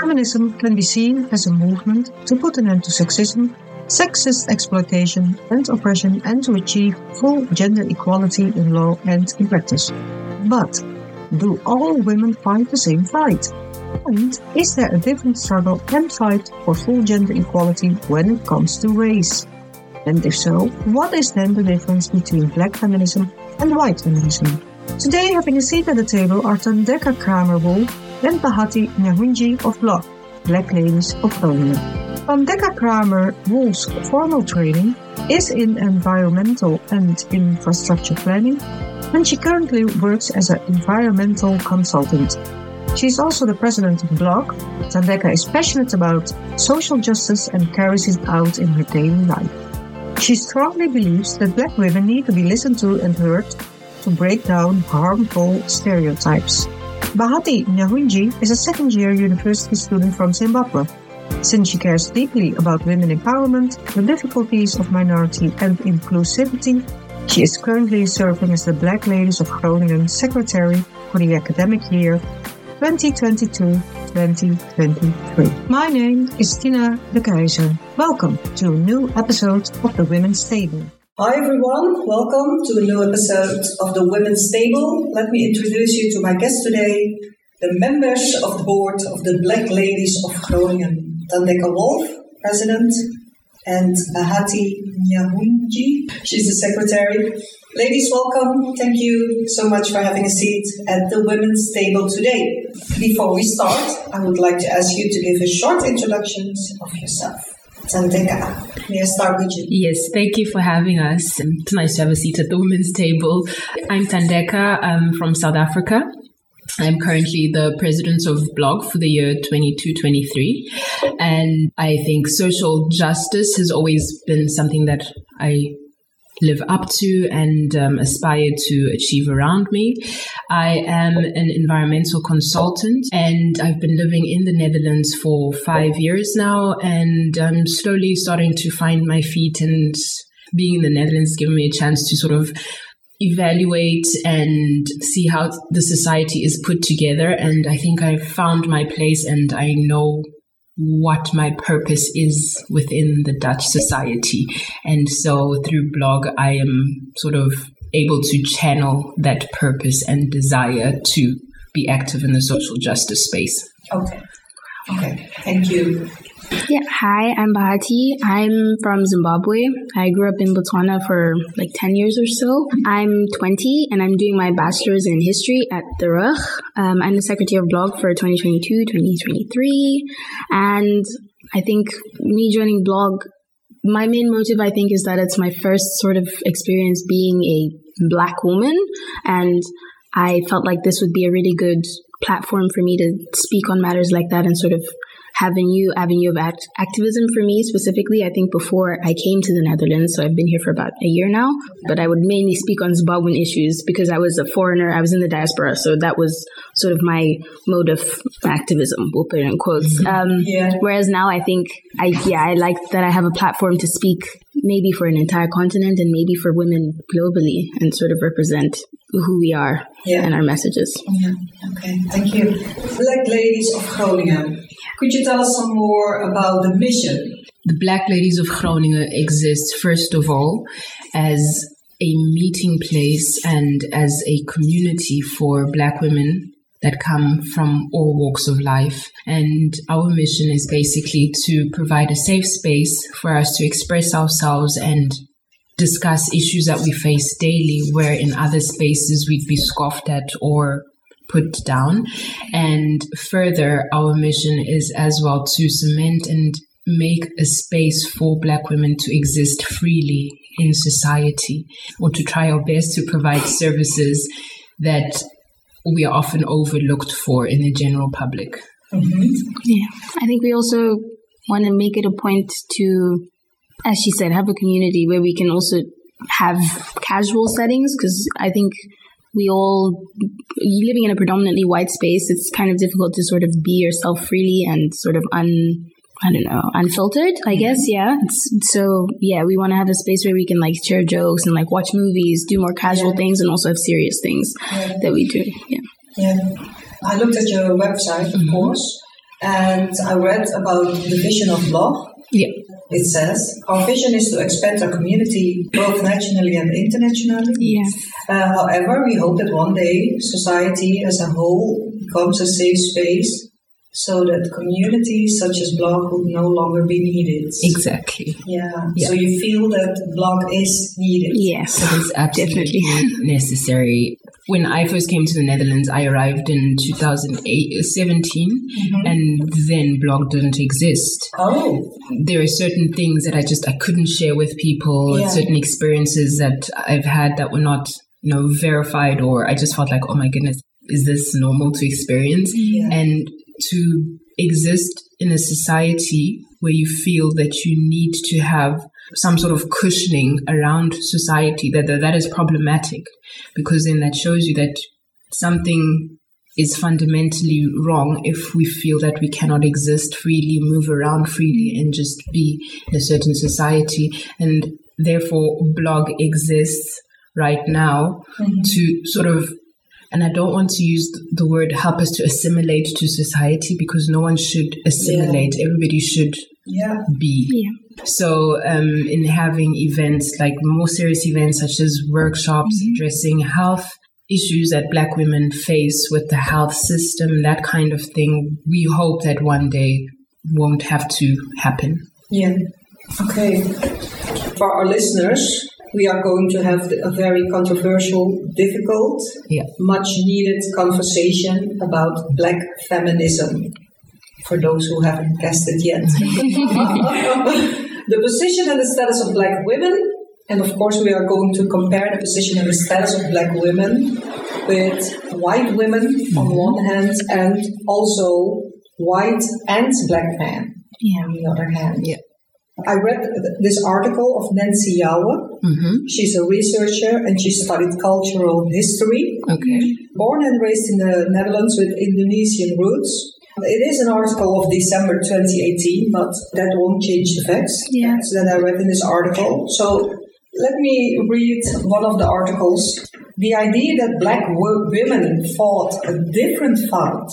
Feminism can be seen as a movement to put an end to sexism, sexist exploitation, and oppression and to achieve full gender equality in law and in practice. But do all women fight the same fight? And is there a different struggle and fight for full gender equality when it comes to race? And if so, what is then the difference between black feminism and white feminism? Today, having a seat at the table are Thandeka Kramer-Wolf and Bahati Nyahunzvi of BLOG, Black Ladies of Groningen. Thandeka Kramer-Wolf's formal training is in environmental and infrastructure planning, and she currently works as an environmental consultant. She is also the president of BLOG. Thandeka is passionate about social justice and carries it out in her daily life. She strongly believes that black women need to be listened to and heard to break down harmful stereotypes. Bahati Nyahunzvi is a second year university student from Zimbabwe. Since she cares deeply about women empowerment, the difficulties of minority and inclusivity, she is currently serving as the Black Ladies of Groningen Secretary for the academic year 2022-2023. My name is Tina de Keizer. Welcome to a new episode of the Women's Table. Hi everyone, welcome to a new episode of the Women's Table. Let me introduce you to my guest today, the members of the board of the Black Ladies of Groningen. Thandeka Wolf, president, and Bahati Nyahunzvi, she's the secretary. Ladies, welcome. Thank you so much for having a seat at the Women's Table today. Before we start, I would like to ask you to give a short introduction of yourself. Thandeka, may I start with you? Yes, thank you for having us. It's nice to have a seat at the women's table. I'm Thandeka I'm um, from South Africa. I'm currently the president of Blog for the year 22-23. And I think social justice has always been something that I live up to and um, aspire to achieve around me. I am an environmental consultant and I've been living in the Netherlands for five years now and I'm slowly starting to find my feet and being in the Netherlands giving me a chance to sort of evaluate and see how the society is put together. And I think I've found my place and I know what my purpose is within the Dutch society. And so through blog, I am sort of able to channel that purpose and desire to be active in the social justice space. Okay. Okay. Thank you. Yeah, hi, I'm Bahati. I'm from Zimbabwe. I grew up in Botswana for like 10 years or so. I'm 20 and I'm doing my bachelor's in history at the RUG. Um, I'm the secretary of blog for 2022 2023. And I think me joining blog, my main motive, I think, is that it's my first sort of experience being a black woman. And I felt like this would be a really good platform for me to speak on matters like that and sort of have a new avenue of act- activism for me specifically. I think before I came to the Netherlands, so I've been here for about a year now, but I would mainly speak on Zimbabwean issues because I was a foreigner. I was in the diaspora, so that was sort of my mode of activism. We'll put it in quotes. Mm-hmm. Um, yeah. Whereas now, I think I yeah I like that I have a platform to speak maybe for an entire continent and maybe for women globally and sort of represent who we are yeah. and our messages. Yeah. Okay. Thank you. Black Ladies of Groningen. Could you tell us some more about the mission? The Black Ladies of Groningen exists first of all as a meeting place and as a community for Black women that come from all walks of life. And our mission is basically to provide a safe space for us to express ourselves and discuss issues that we face daily, where in other spaces we'd be scoffed at or put down. And further, our mission is as well to cement and make a space for Black women to exist freely in society, or to try our best to provide services that we are often overlooked for in the general public. Mm-hmm. Yeah, I think we also want to make it a point to, as she said, have a community where we can also have casual settings because I think we all living in a predominantly white space it's kind of difficult to sort of be yourself freely and sort of un I don't know, unfiltered, I guess. Yeah. It's, so yeah, we want to have a space where we can like share jokes and like watch movies, do more casual yeah. things, and also have serious things yeah. that we do. Yeah. Yeah. I looked at your website, of mm-hmm. course, And I read about the vision of Blog. Yeah. It says, Our vision is to expand our community both nationally and internationally. Yes. Uh, however, we hope that one day society as a whole becomes a safe space so that communities such as blog would no longer be needed. Exactly. Yeah. Yeah. So you feel that blog is needed. Yes. It's absolutely necessary. When I first came to the Netherlands, I arrived in 2017, mm-hmm. and then blog didn't exist. Oh, There are certain things that I just I couldn't share with people, Yeah. certain experiences that I've had that were not, you know, verified, or I just felt like, oh my goodness, is this normal to experience? Yeah. And to exist in a society where you feel that you need to have some sort of cushioning around society that that, that is problematic because then that shows you that something is fundamentally wrong if we feel that we cannot exist freely, move around freely, and just be in a certain society. And therefore, blog exists right now mm-hmm. to sort of and I don't want to use the word help us to assimilate to society because no one should assimilate. Everybody should yeah. be. Yeah. So, um, in having events like more serious events such as workshops addressing health issues that Black women face with the health system, that kind of thing, we hope that one day won't have to happen. Yeah. Okay. For our listeners, we are going to have a very controversial, difficult, Yeah. much needed conversation about black feminism. For those who haven't guessed it yet. the position and the status of black women, and of course, we are going to compare the position and the status of black women with white women on one hand, and also white and black men Yeah. on the other hand. Yeah. I read this article of Nancy Jouwe. Mm-hmm. She's a researcher and she studied cultural history. Okay. Born and raised in the Netherlands with Indonesian roots. It is an article of December 2018, but that won't change the facts Yeah. that I read in this article. So let me read one of the articles. The idea that black wo- women fought a different fight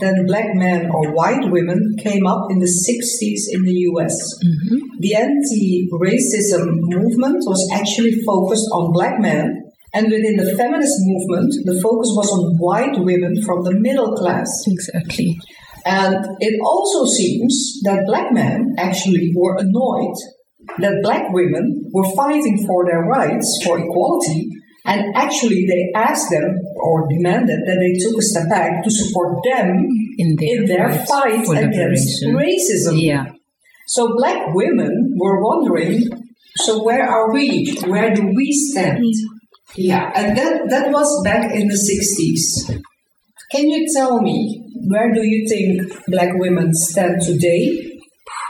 than black men or white women came up in the 60s in the US. Mm-hmm. The anti racism movement was actually focused on black men, and within the feminist movement, the focus was on white women from the middle class. Exactly. And it also seems that black men actually were annoyed that black women were fighting for their rights, for equality, and actually they asked them or demanded that they took a step back to support them In their, in their fight against racism. Yeah. So black women were wondering, so where are we? Where do we stand? Mm. Yeah, and that, that was back in the 60s. Can you tell me, where do you think black women stand today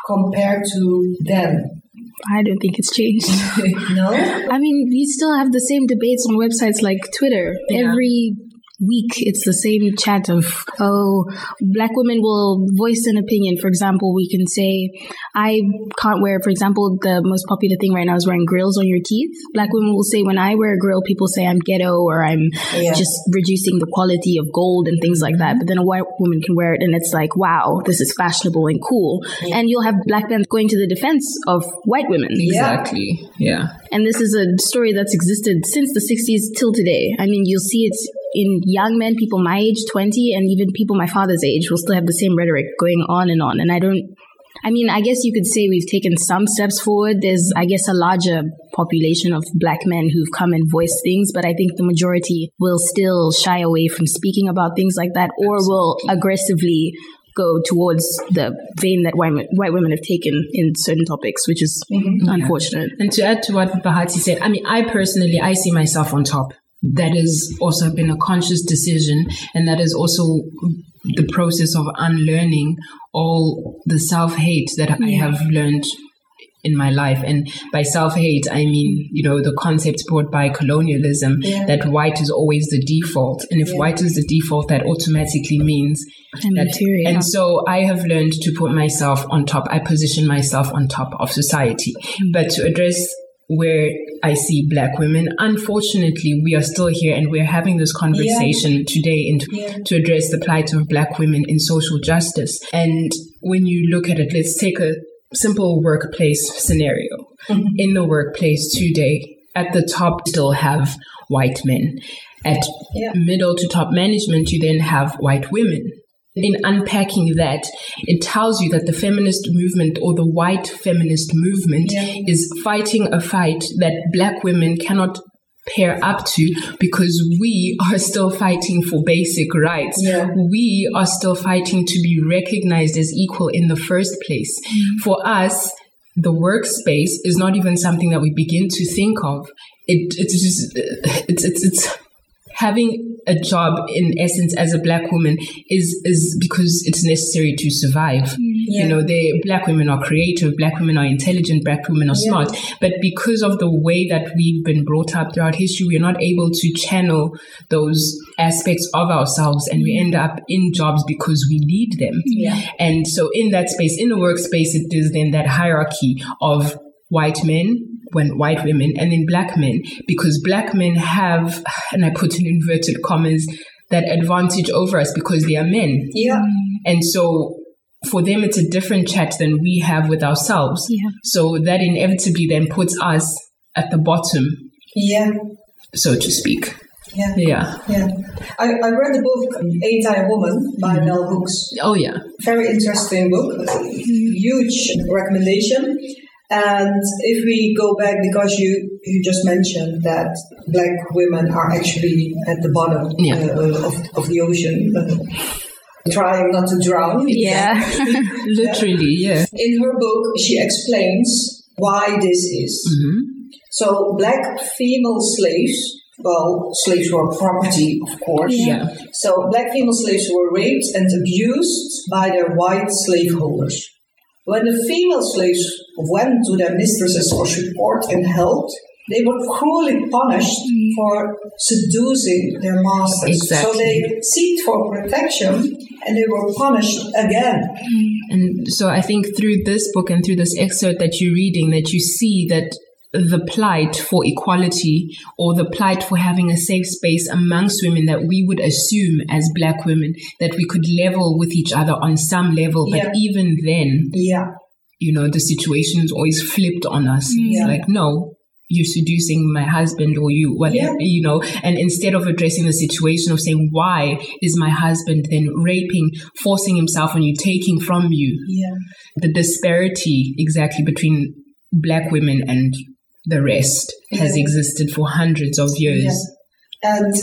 compared to then? I don't think it's changed. No? I mean, you still have the same debates on websites like Twitter. Yeah. Every week, it's the same chat of, oh, black women will voice an opinion. For example, we can say, I can't wear, for example, the most popular thing right now is wearing grills on your teeth. Black women will say, when I wear a grill, people say I'm ghetto or I'm Yeah. just reducing the quality of gold and things like that. But then a white woman can wear it and it's like, wow, this is fashionable and cool. And you'll have black men going to the defense of white women. Exactly. Yeah. And this is a story that's existed since the 60s till today. I mean, you'll see it in young men, people my age, 20, and even people my father's age will still have the same rhetoric going on and on. And I don't, I mean, I guess you could say we've taken some steps forward. There's, I guess, a larger population of black men who've come and voiced things, but I think the majority will still shy away from speaking about things like that or will aggressively go towards the vein that white, white women have taken in certain topics, which is mm-hmm. unfortunate. And to add to what Bahati said, I mean, I personally, I see myself on top. That has also been a conscious decision, and that is also the process of unlearning all the self hate that I have learned in my life. And by self hate, I mean, you know, the concepts brought by colonialism Yeah. that white is always the default. And if Yeah. white is the default, that automatically means I'm that, inferior. and so I have learned to put myself on top. I position myself on top of society. Mm. But to address where I see black women. Unfortunately, we are still here and we're having this conversation yeah. today in, yeah. to address the plight of black women in social justice. And when you look at it, let's take a simple workplace scenario. Mm-hmm. In the workplace today, at the top still have white men. At yeah. middle to top management, you then have white women. In unpacking that, it tells you that the feminist movement or the white feminist movement yeah. is fighting a fight that black women cannot pair up to because we are still fighting for basic rights. Yeah. We are still fighting to be recognized as equal in the first place. Mm. For us, the workspace is not even something that we begin to think of. It, it's just, it's, it's, it's having a job in essence as a black woman is is because it's necessary to survive. Mm-hmm. Yeah. You know, they black women are creative, black women are intelligent, black women are smart. Yeah. But because of the way that we've been brought up throughout history, we're not able to channel those aspects of ourselves and we end up in jobs because we need them. Yeah. And so in that space, in the workspace, it is then that hierarchy of white men when white women and then black men because black men have and i put in inverted commas that advantage over us because they are men yeah and so for them it's a different chat than we have with ourselves yeah. so that inevitably then puts us at the bottom yeah so to speak yeah. Yeah. Yeah. I, I read the book Ain't I a Woman by mm-hmm. Bell Hooks. Oh, yeah. Very interesting book. Huge recommendation. And if we go back, because you, you just mentioned that black women are actually at the bottom yeah. uh, of, of the ocean, trying not to drown. Yeah, literally, yeah. In her book, she explains why this is. Mm-hmm. So, black female slaves well, slaves were property, of course. Yeah. So black female slaves were raped and abused by their white slaveholders. When the female slaves went to their mistresses for support and help, they were cruelly punished for seducing their masters. Exactly. So they sought for protection and they were punished again. And so I think through this book and through this excerpt that you're reading, that you see that the plight for equality or the plight for having a safe space amongst women that we would assume as black women that we could level with each other on some level. But yeah. even then, yeah. you know, the situation is always flipped on us. Yeah. It's like, no, you're seducing my husband or you whatever yeah. you know and instead of addressing the situation of saying why is my husband then raping forcing himself on you taking from you yeah. the disparity exactly between black women and the rest has existed for hundreds of years. Yeah. And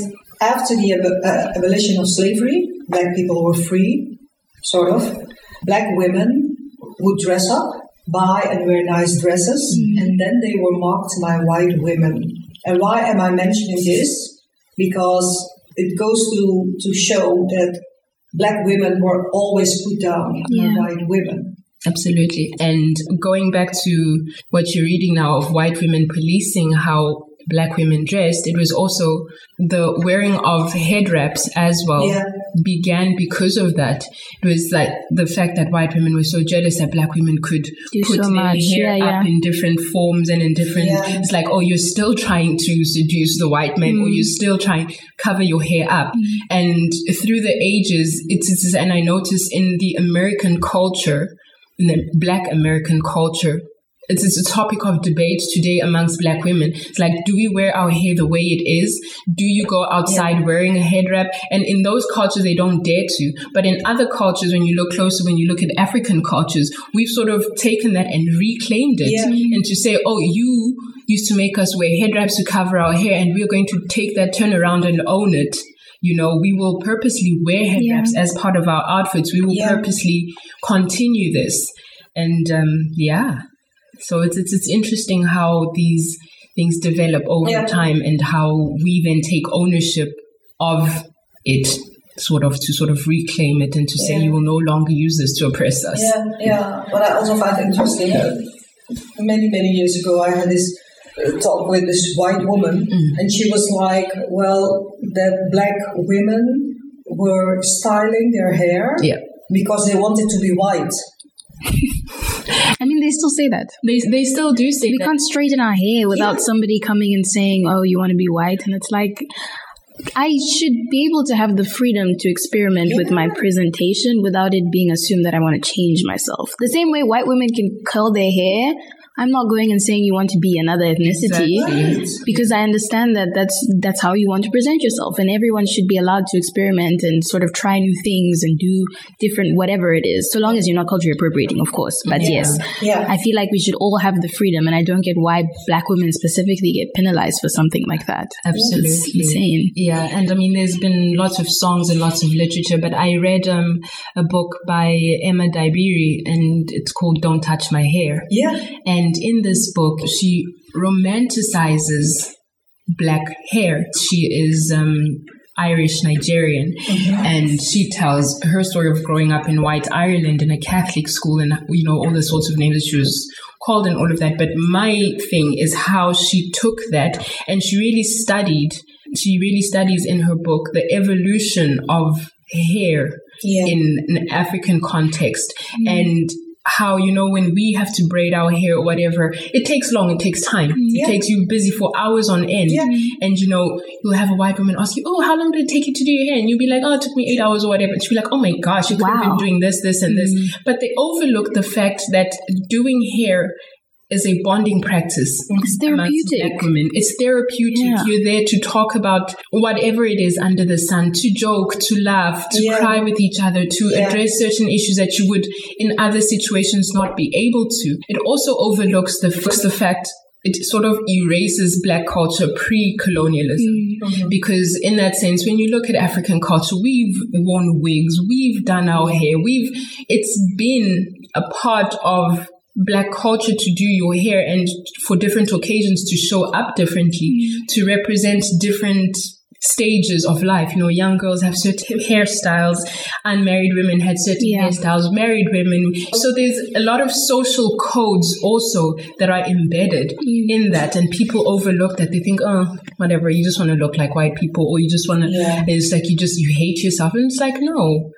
after the ab- uh, abolition of slavery, black people were free, sort of. Black women would dress up, buy and wear nice dresses, mm. and then they were mocked by white women. And why am I mentioning this? Because it goes to, to show that black women were always put down yeah. by white women. Absolutely. And going back to what you're reading now of white women policing how black women dressed, it was also the wearing of head wraps as well yeah. began because of that. It was like the fact that white women were so jealous that black women could Do put so their much. hair yeah, up in different forms and in different. It's like, oh, you're still trying to seduce the white men, mm. or you're still trying cover your hair up. Mm. And through the ages, it's, it's and I notice in the American culture in the black American culture. It's, it's a topic of debate today amongst black women. It's like, do we wear our hair the way it is? Do you go outside yeah. wearing a head wrap? And in those cultures, they don't dare to. But in other cultures, when you look closer, when you look at African cultures, we've sort of taken that and reclaimed it. Yeah. And to say, oh, you used to make us wear head wraps to cover our hair, and we're going to take that turn around and own it you know, we will purposely wear head yeah. wraps as part of our outfits. We will yeah. purposely continue this. And um, yeah, so it's, it's, it's interesting how these things develop over yeah. time and how we then take ownership of it sort of to sort of reclaim it and to say you will no longer use this to oppress us. Yeah, yeah. But I also find it interesting. Many, many years ago, I had this talk with this white woman, mm. and she was like, "Well, that black women were styling their hair yeah. because they wanted to be white." I mean, they still say that. They they still do say We that. can't straighten our hair without Yeah. somebody coming and saying, "Oh, you want to be white," and it's like. I should be able to have the freedom to experiment with my presentation without it being assumed that I want to change myself. The same way white women can curl their hair, I'm not going and saying you want to be another ethnicity Exactly. because I understand that that's that's how you want to present yourself, and everyone should be allowed to experiment and sort of try new things and do different whatever it is, so long as you're not culture appropriating, of course. But Yeah. yes, Yeah. I feel like we should all have the freedom, and I don't get why black women specifically get penalized for something like that. Absolutely. It's insane. Yeah, and I mean, there's been lots of songs and lots of literature, but I read um, a book by Emma Dabiri, and it's called "Don't Touch My Hair." Yeah. And in this book, she romanticizes black hair. She is um, Irish Nigerian, and she tells her story of growing up in White Ireland in a Catholic school, and you know all the sorts of names that she was called and all of that. But my thing is how she took that and she really studied. She really studies in her book the evolution of hair Yeah. in an African context and how you know when we have to braid our hair or whatever it takes long it takes time. Yeah. it takes you busy for hours on end. Yeah. and you know you'll have a white woman ask you oh how long did it take you to do your hair? And you'll be like oh it took me eight hours or whatever. And she'll be like oh my gosh you could have been doing this this and this. Mm-hmm. But they overlook the fact that doing hair is a bonding practice It's therapeutic. women. It's therapeutic. Yeah. You're there to talk about whatever it is under the sun, to joke, to laugh, to Yeah. cry with each other, to Yeah. address certain issues that you would in other situations not be able to. It also overlooks the, the fact it sort of erases black culture pre-colonialism mm. mm-hmm. because in that sense when you look at african culture we've worn wigs we've done our hair we've it's been a part of black culture to do your hair and for different occasions to show up differently mm. to represent different stages of life. You know, young girls have certain hairstyles, unmarried women had certain Yeah. hairstyles, married women. So there's a lot of social codes also that are embedded mm. in that, and people overlook that. They think, oh, whatever, you just want to look like white people, or you just want to. Yeah. It's like you just you hate yourself, and it's like no.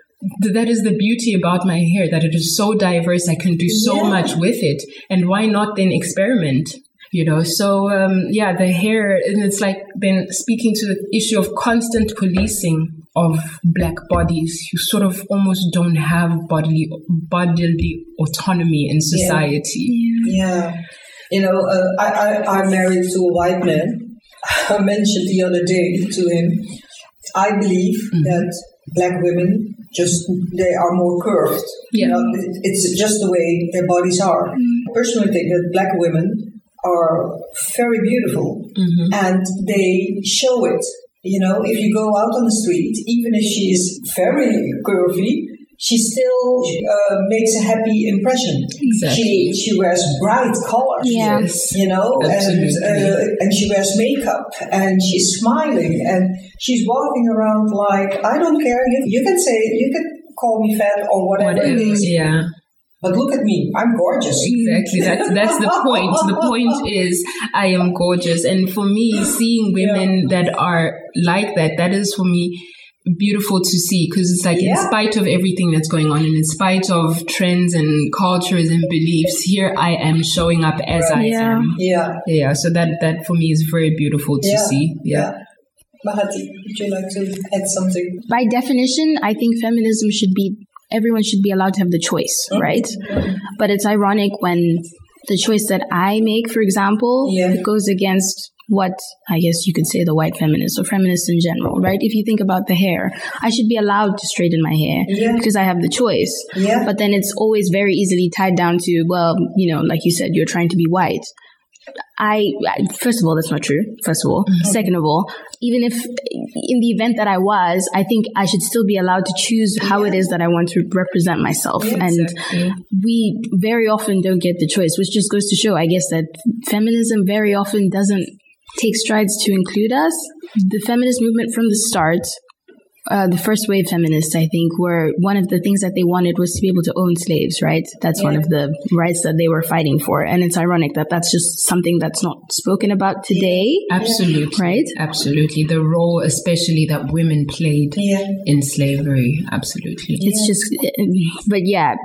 Th- That is the beauty about my hair, that it is so diverse. I can do so Yeah. much with it. And why not then experiment? You know, so um, yeah, the hair, and it's like then speaking to the issue of constant policing of black bodies, you sort of almost don't have bodily bodily autonomy in society. Yeah. You know, uh, I, I, I'm married to a white man. I mentioned the other day to him, I believe that black women just, they are more curved. You Yeah. know, it- it's just the way their bodies are. Mm-hmm. I personally think that black women are very beautiful mm-hmm. and they show it. You know, if you go out on the street, even if she is very curvy, she still uh, makes a happy impression. Exactly. She she wears bright colors. Yes. You know, and Absolutely. uh, and she wears makeup and she's smiling and she's walking around like I don't care. You, you can say you can call me fat or whatever, Whatever. it is, Yeah. but look at me, I'm gorgeous. Exactly. That's that's the point. The point is I am gorgeous. And for me, seeing women that are like that, that is for me beautiful to see because it's like in spite of everything that's going on and in spite of trends and cultures and beliefs, here I am showing up as I Yeah. am. Yeah, Yeah. So that that for me is very beautiful to yeah, see. Yeah. Bahati, would you like to add something? By definition, I think feminism should be everyone should be allowed to have the choice, mm. right? Mm. But it's ironic when the choice that I make, for example, Yeah. goes against what I guess you could say the white feminists or feminists in general, right? If you think about the hair, I should be allowed to straighten my hair Yeah. because I have the choice. Yeah. But then it's always very easily tied down to, well, you know, like you said, you're trying to be white. I, I- first of all, that's not true. First of all, mm-hmm. second of all, even if in the event that I was, I think I should still be allowed to choose how it is that I want to represent myself. and Exactly. we very often don't get the choice, which just goes to show, I guess, that feminism very often doesn't take strides to include us. The feminist movement from the start uh, the first wave feminists, I think, were one of the things that they wanted was to be able to own slaves, right? That's one of the rights that they were fighting for. And it's ironic that that's just something that's not spoken about today, Absolutely. right? Absolutely. The role, especially that women played Yeah. in slavery. Absolutely. It's just, but yeah,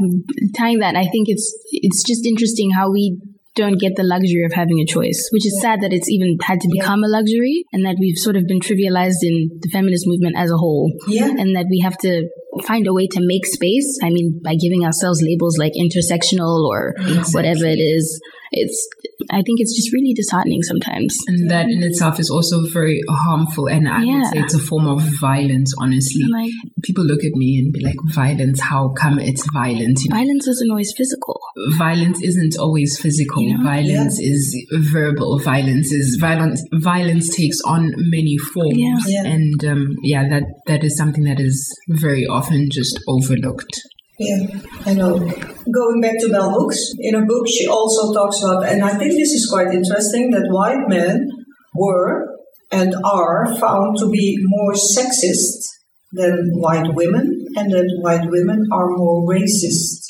tying that, I think it's, it's just interesting how we don't get the luxury of having a choice, which is sad that it's even had to become a luxury and that we've sort of been trivialized in the feminist movement as a whole. Yeah. And that we have to find a way to make space. I mean, by giving ourselves labels like intersectional or whatever it is. It's, I think it's just really disheartening sometimes. And that in itself is also very harmful. And I would say it's a form of violence, honestly. Like, People look at me and be like, violence, how come it's violent? You know, violence isn't always physical. violence isn't always physical. You know? Violence is verbal. Violence is violence. Violence takes on many forms, Yeah. Yeah. and um, yeah, that that is something that is very often just overlooked. Yeah, I know. Going back to Bell Hooks, in her book, she also talks about, and I think this is quite interesting, that white men were and are found to be more sexist than white women, and that white women are more racist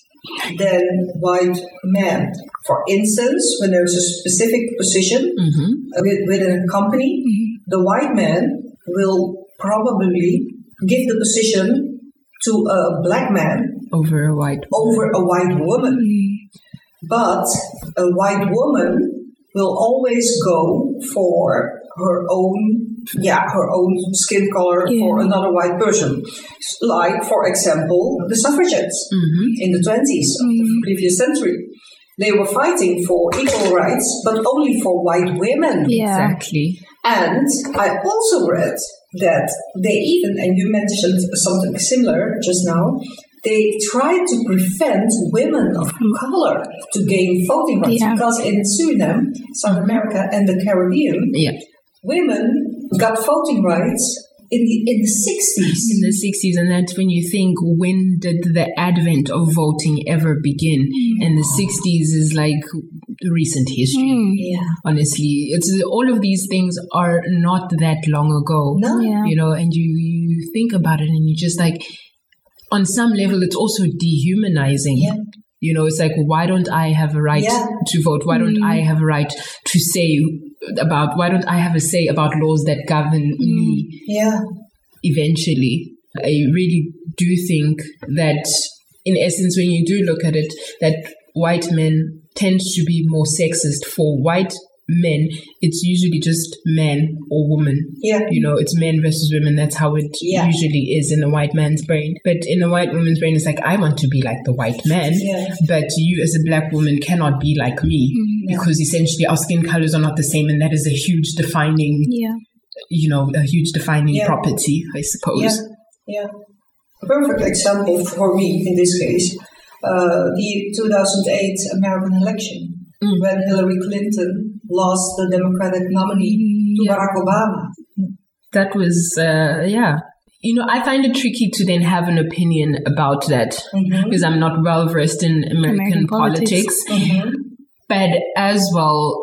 than white men. For instance, when there's a specific position hmm with, within a company, the white man will probably give the position to a black man Over a white. over a white woman. But a white woman will always go for her own, yeah, her own skin color for another white person. Like, for example, the suffragettes hmm in the 20s of the previous century. They were fighting for equal rights, but only for white women. Yeah. Exactly. And I also read that they even, and you mentioned something similar just now, they tried to prevent women of color to gain voting rights Yeah. because in Suriname, South America, and the Caribbean, Yeah. women got voting rights in the in the sixties. in the 60s and that's when you think when did the advent of voting ever begin and the 60s is like recent history Mm. Yeah. honestly it's all of these things are not that long ago No. Yeah. you know and you you think about it and you just like on some level it's also dehumanizing Yeah. you know it's like why don't i have a right Yeah. to vote why don't i mm. have a right to say about why don't i have a say about laws that govern mm. me Yeah. eventually. I really do think that, in essence, when you do look at it, that white men tend to be more sexist. For white men, it's usually just men or women. Yeah. You know, it's men versus women. That's how it Yeah. usually is in a white man's brain. But in a white woman's brain, it's like, I want to be like the white man. Yeah. But you, as a black woman, cannot be like me Yeah. because essentially our skin colors are not the same. And that is a huge defining Yeah. you know, a huge defining Yeah. property, I suppose. Yeah, yeah. A perfect example for me in this case, uh, the 2008 American election, Mm. when Hillary Clinton lost the Democratic nominee to Yeah. Barack Obama. That was, uh, yeah. You know, I find it tricky to then have an opinion about that Mhm. because I'm not well versed in American, American politics. politics. Mhm. But as well,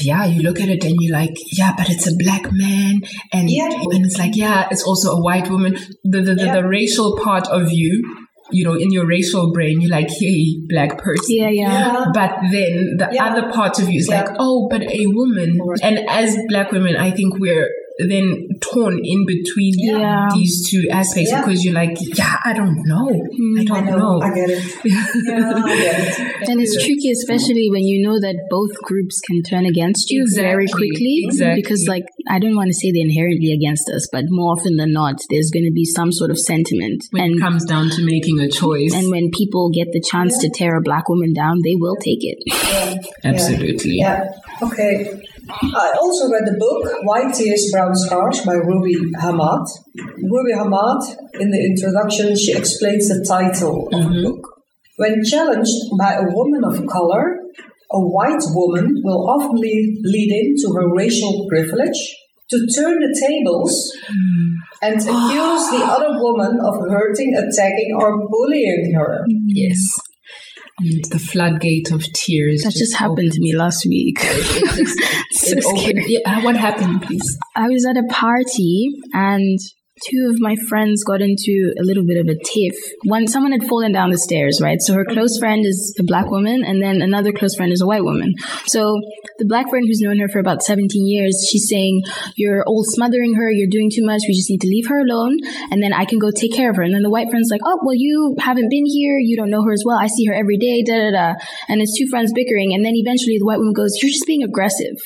yeah, you look at it and you're like, yeah, but it's a black man, and Yeah. and it's like, yeah, it's also a white woman. The the, the, Yeah. the racial part of you, you know, in your racial brain, you're like, hey, black person. Yeah, yeah. Yeah. But then the Yeah. other part of you is Yeah. like, oh, but a woman. And as black women, I think we're then torn in between Yeah. these two aspects Yeah. because you're like, yeah, I don't know. I I don't know, know. I get it. Yeah, I get it. And it's tricky, especially when you know that both groups can turn against you very quickly. exactly. Because, like, I don't want to say they're inherently against us, but more often than not, there's going to be some sort of sentiment. When and it comes down to making a choice. and when people get the chance to tear a black woman down, they will take it. Yeah. Absolutely. Yeah. Okay. I also read the book White Tears, Brown Scars by Ruby Hamad. Ruby Hamad, in the introduction, she explains the title of the mm-hmm. book. When challenged by a woman of color, a white woman will often lead, lead into her racial privilege to turn the tables mm. and accuse the other woman of hurting, attacking, or bullying her. Yes. And the floodgate of tears. That just happened to me last week. It, so it opened. scary. Yeah, uh, what happened, please? I was at a party and two of my friends got into a little bit of a tiff. One, someone had fallen down the stairs, right? So her close friend is a black woman, and then another close friend is a white woman. So the black friend who's known her for about 17 years, she's saying, You're all smothering her, you're doing too much, we just need to leave her alone, and then I can go take care of her. And then the white friend's like, Oh, well, you haven't been here, you don't know her as well, I see her every day, da da da. And it's two friends bickering, and then eventually the white woman goes, You're just being aggressive.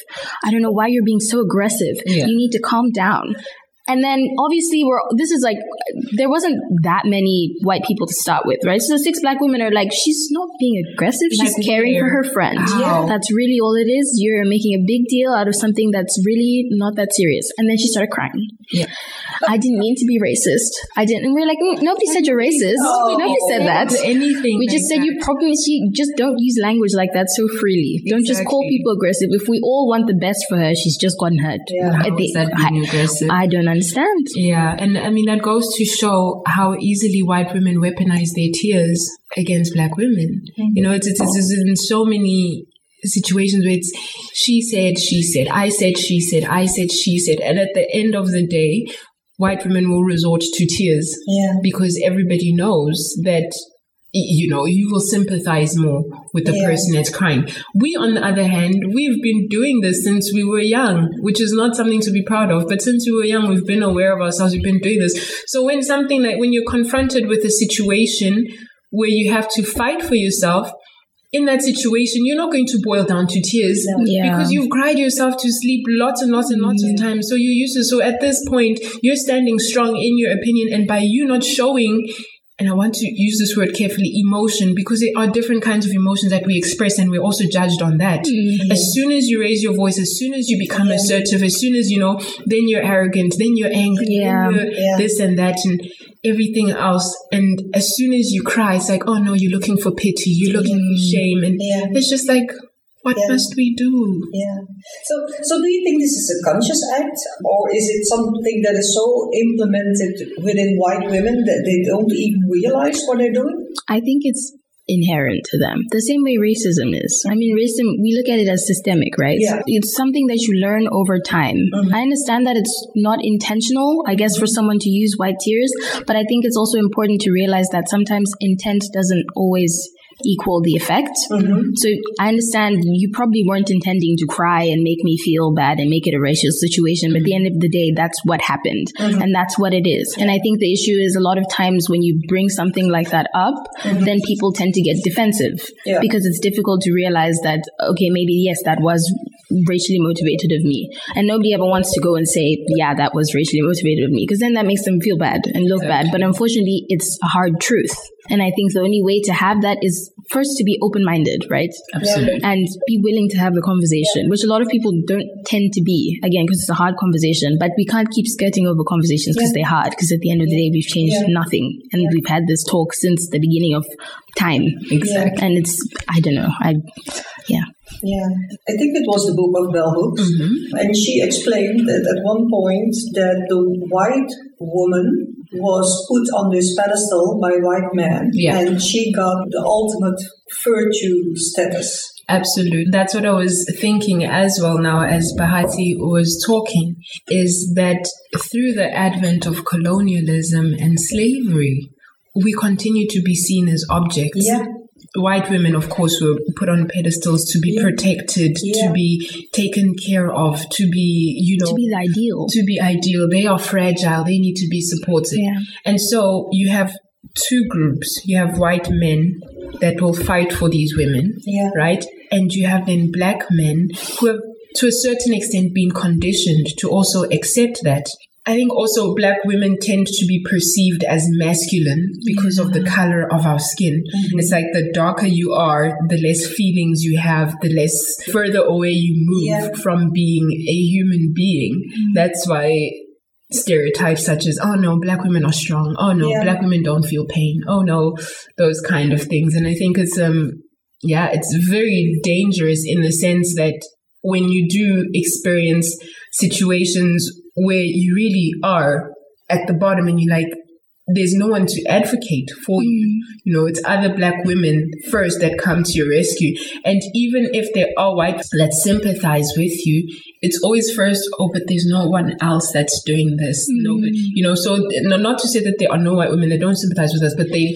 I don't know why you're being so aggressive. Yeah. You need to calm down. And then obviously we're this is like there wasn't that many white people to start with, right? So the six black women are like, she's not being aggressive, she's Like caring for her friend. How? That's really all it is. You're making a big deal out of something that's really not that serious. And then she started crying. Yeah. I didn't mean to be racist. I didn't. And we're like, "Mm, nobody said you're racist. Oh. Nobody said that. Anything. We just like said you probably she just don't use language like that so freely. Don't just call people aggressive. If we all want the best for her, she's just gotten hurt. Yeah. How At the- that being aggressive? I, I don't understand. Yeah, and I mean that goes to show how easily white women weaponize their tears against black women. Mm-hmm. You know, it's, it's, it's in so many situations where it's she said, she said, I said, she said, I said, she said, and at the end of the day, white women will resort to tears Yeah. because everybody knows that you know you will sympathize more with the Yeah. person that's crying we on the other hand we've been doing this since we were young which is not something to be proud of but since we were young we've been aware of ourselves we've been doing this so when something like when you're confronted with a situation where you have to fight for yourself in that situation, you're not going to boil down to tears Yeah. because you've cried yourself to sleep lots and lots and lots of times. So you're used to. So at this point, you're standing strong in your opinion, and by you not showing, and I want to use this word carefully, emotion, because there are different kinds of emotions that we express, and we're also judged on that. Mm-hmm. As soon as you raise your voice, as soon as you become Yeah. assertive, as soon as you know, then you're arrogant, then you're angry, Yeah. you're Yeah. this and that, and everything else. And as soon as you cry, it's like, oh no, you're looking for pity, you're looking for mm-hmm. shame, and Yeah. it's just like, what Yeah. must we do? Yeah. So, so do you think this is a conscious act, or is it something that is so implemented within white women that they don't even realize what they're doing? I think it's inherent to them. The same way racism is. I mean, racism, we look at it as systemic, right? Yeah. It's something that you learn over time. Mhm. I understand that it's not intentional, I guess, for someone to use white tears, but I think it's also important to realize that sometimes intent doesn't always equal the effect. Mm-hmm. So I understand you probably weren't intending to cry and make me feel bad and make it a racial situation, but at the mm-hmm. end of the day, that's what happened. Mm-hmm. And that's what it is. And I think the issue is a lot of times when you bring something like that up, mm-hmm. then people tend to get defensive Yeah. because it's difficult to realize that, okay, maybe yes, that was racially motivated of me. And nobody ever wants to go and say, yeah, that was racially motivated of me, because then that makes them feel bad and look bad. But unfortunately, it's a hard truth. And I think the only way to have that is first to be open minded, right? Absolutely. And be willing to have the conversation, which a lot of people don't tend to be, again, because it's a hard conversation. But we can't keep skirting over conversations because they're hard, because at the end of the day, we've changed Yeah. nothing. And we've had this talk since the beginning of time. Exactly. And it's, I don't know, I, yeah. Yeah, I think it was the book of Bell Hooks, mm-hmm. and she explained that at one point that the white woman was put on this pedestal by white man, Yeah. and she got the ultimate virtue status. Absolutely. That's what I was thinking as well now as Bahati was talking, is that through the advent of colonialism and slavery, we continue to be seen as objects. Yeah. White women, of course, were put on pedestals to be Yeah. protected, Yeah. to be taken care of, to be, you know, To be the ideal. to be ideal. They are fragile. They need to be supported. Yeah. And so you have two groups. You have white men that will fight for these women, right? And you have then black men who have, to a certain extent, been conditioned to also accept that. I think also black women tend to be perceived as masculine because of the mm-hmm. color of our skin. Mm-hmm. It's like the darker you are, the less feelings you have, the less further away you move Yeah. from being a human being. Mm-hmm. That's why stereotypes such as, oh no, black women are strong. Oh no, Yeah. black women don't feel pain. Oh no, those kind of things. And I think it's, um, yeah, it's very dangerous in the sense that when you do experience situations where you really are at the bottom and you're like, there's no one to advocate for mm. you. You know, it's other black women first that come to your rescue. And even if there are white that sympathize with you, it's always first, oh, but there's no one else that's doing this. Mm. Nobody, you know, so not to say that there are no white women that don't sympathize with us, but they,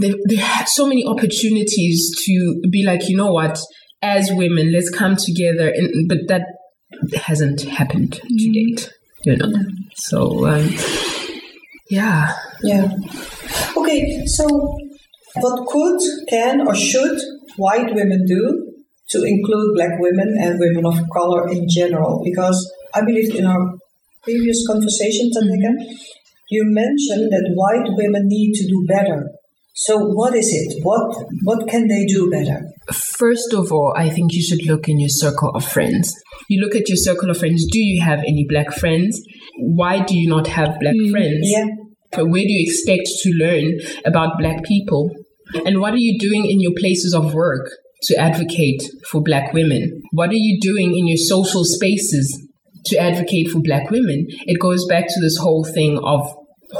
they, they have so many opportunities to be like, you know what, as women, let's come together. And, but that hasn't happened mm. to date, you know. So, um, yeah. Yeah. Okay, so what could, can, or should white women do to include black women and women of color in general? Because I believe in our previous conversation, Thandeka, mm-hmm. you mentioned that white women need to do better. So what is it? What what can they do better? First of all, I think you should look in your circle of friends. You look at your circle of friends. Do you have any black friends? Why do you not have black mm, friends? Yeah. Where do you expect to learn about black people? And what are you doing in your places of work to advocate for black women? What are you doing in your social spaces to advocate for black women? It goes back to this whole thing of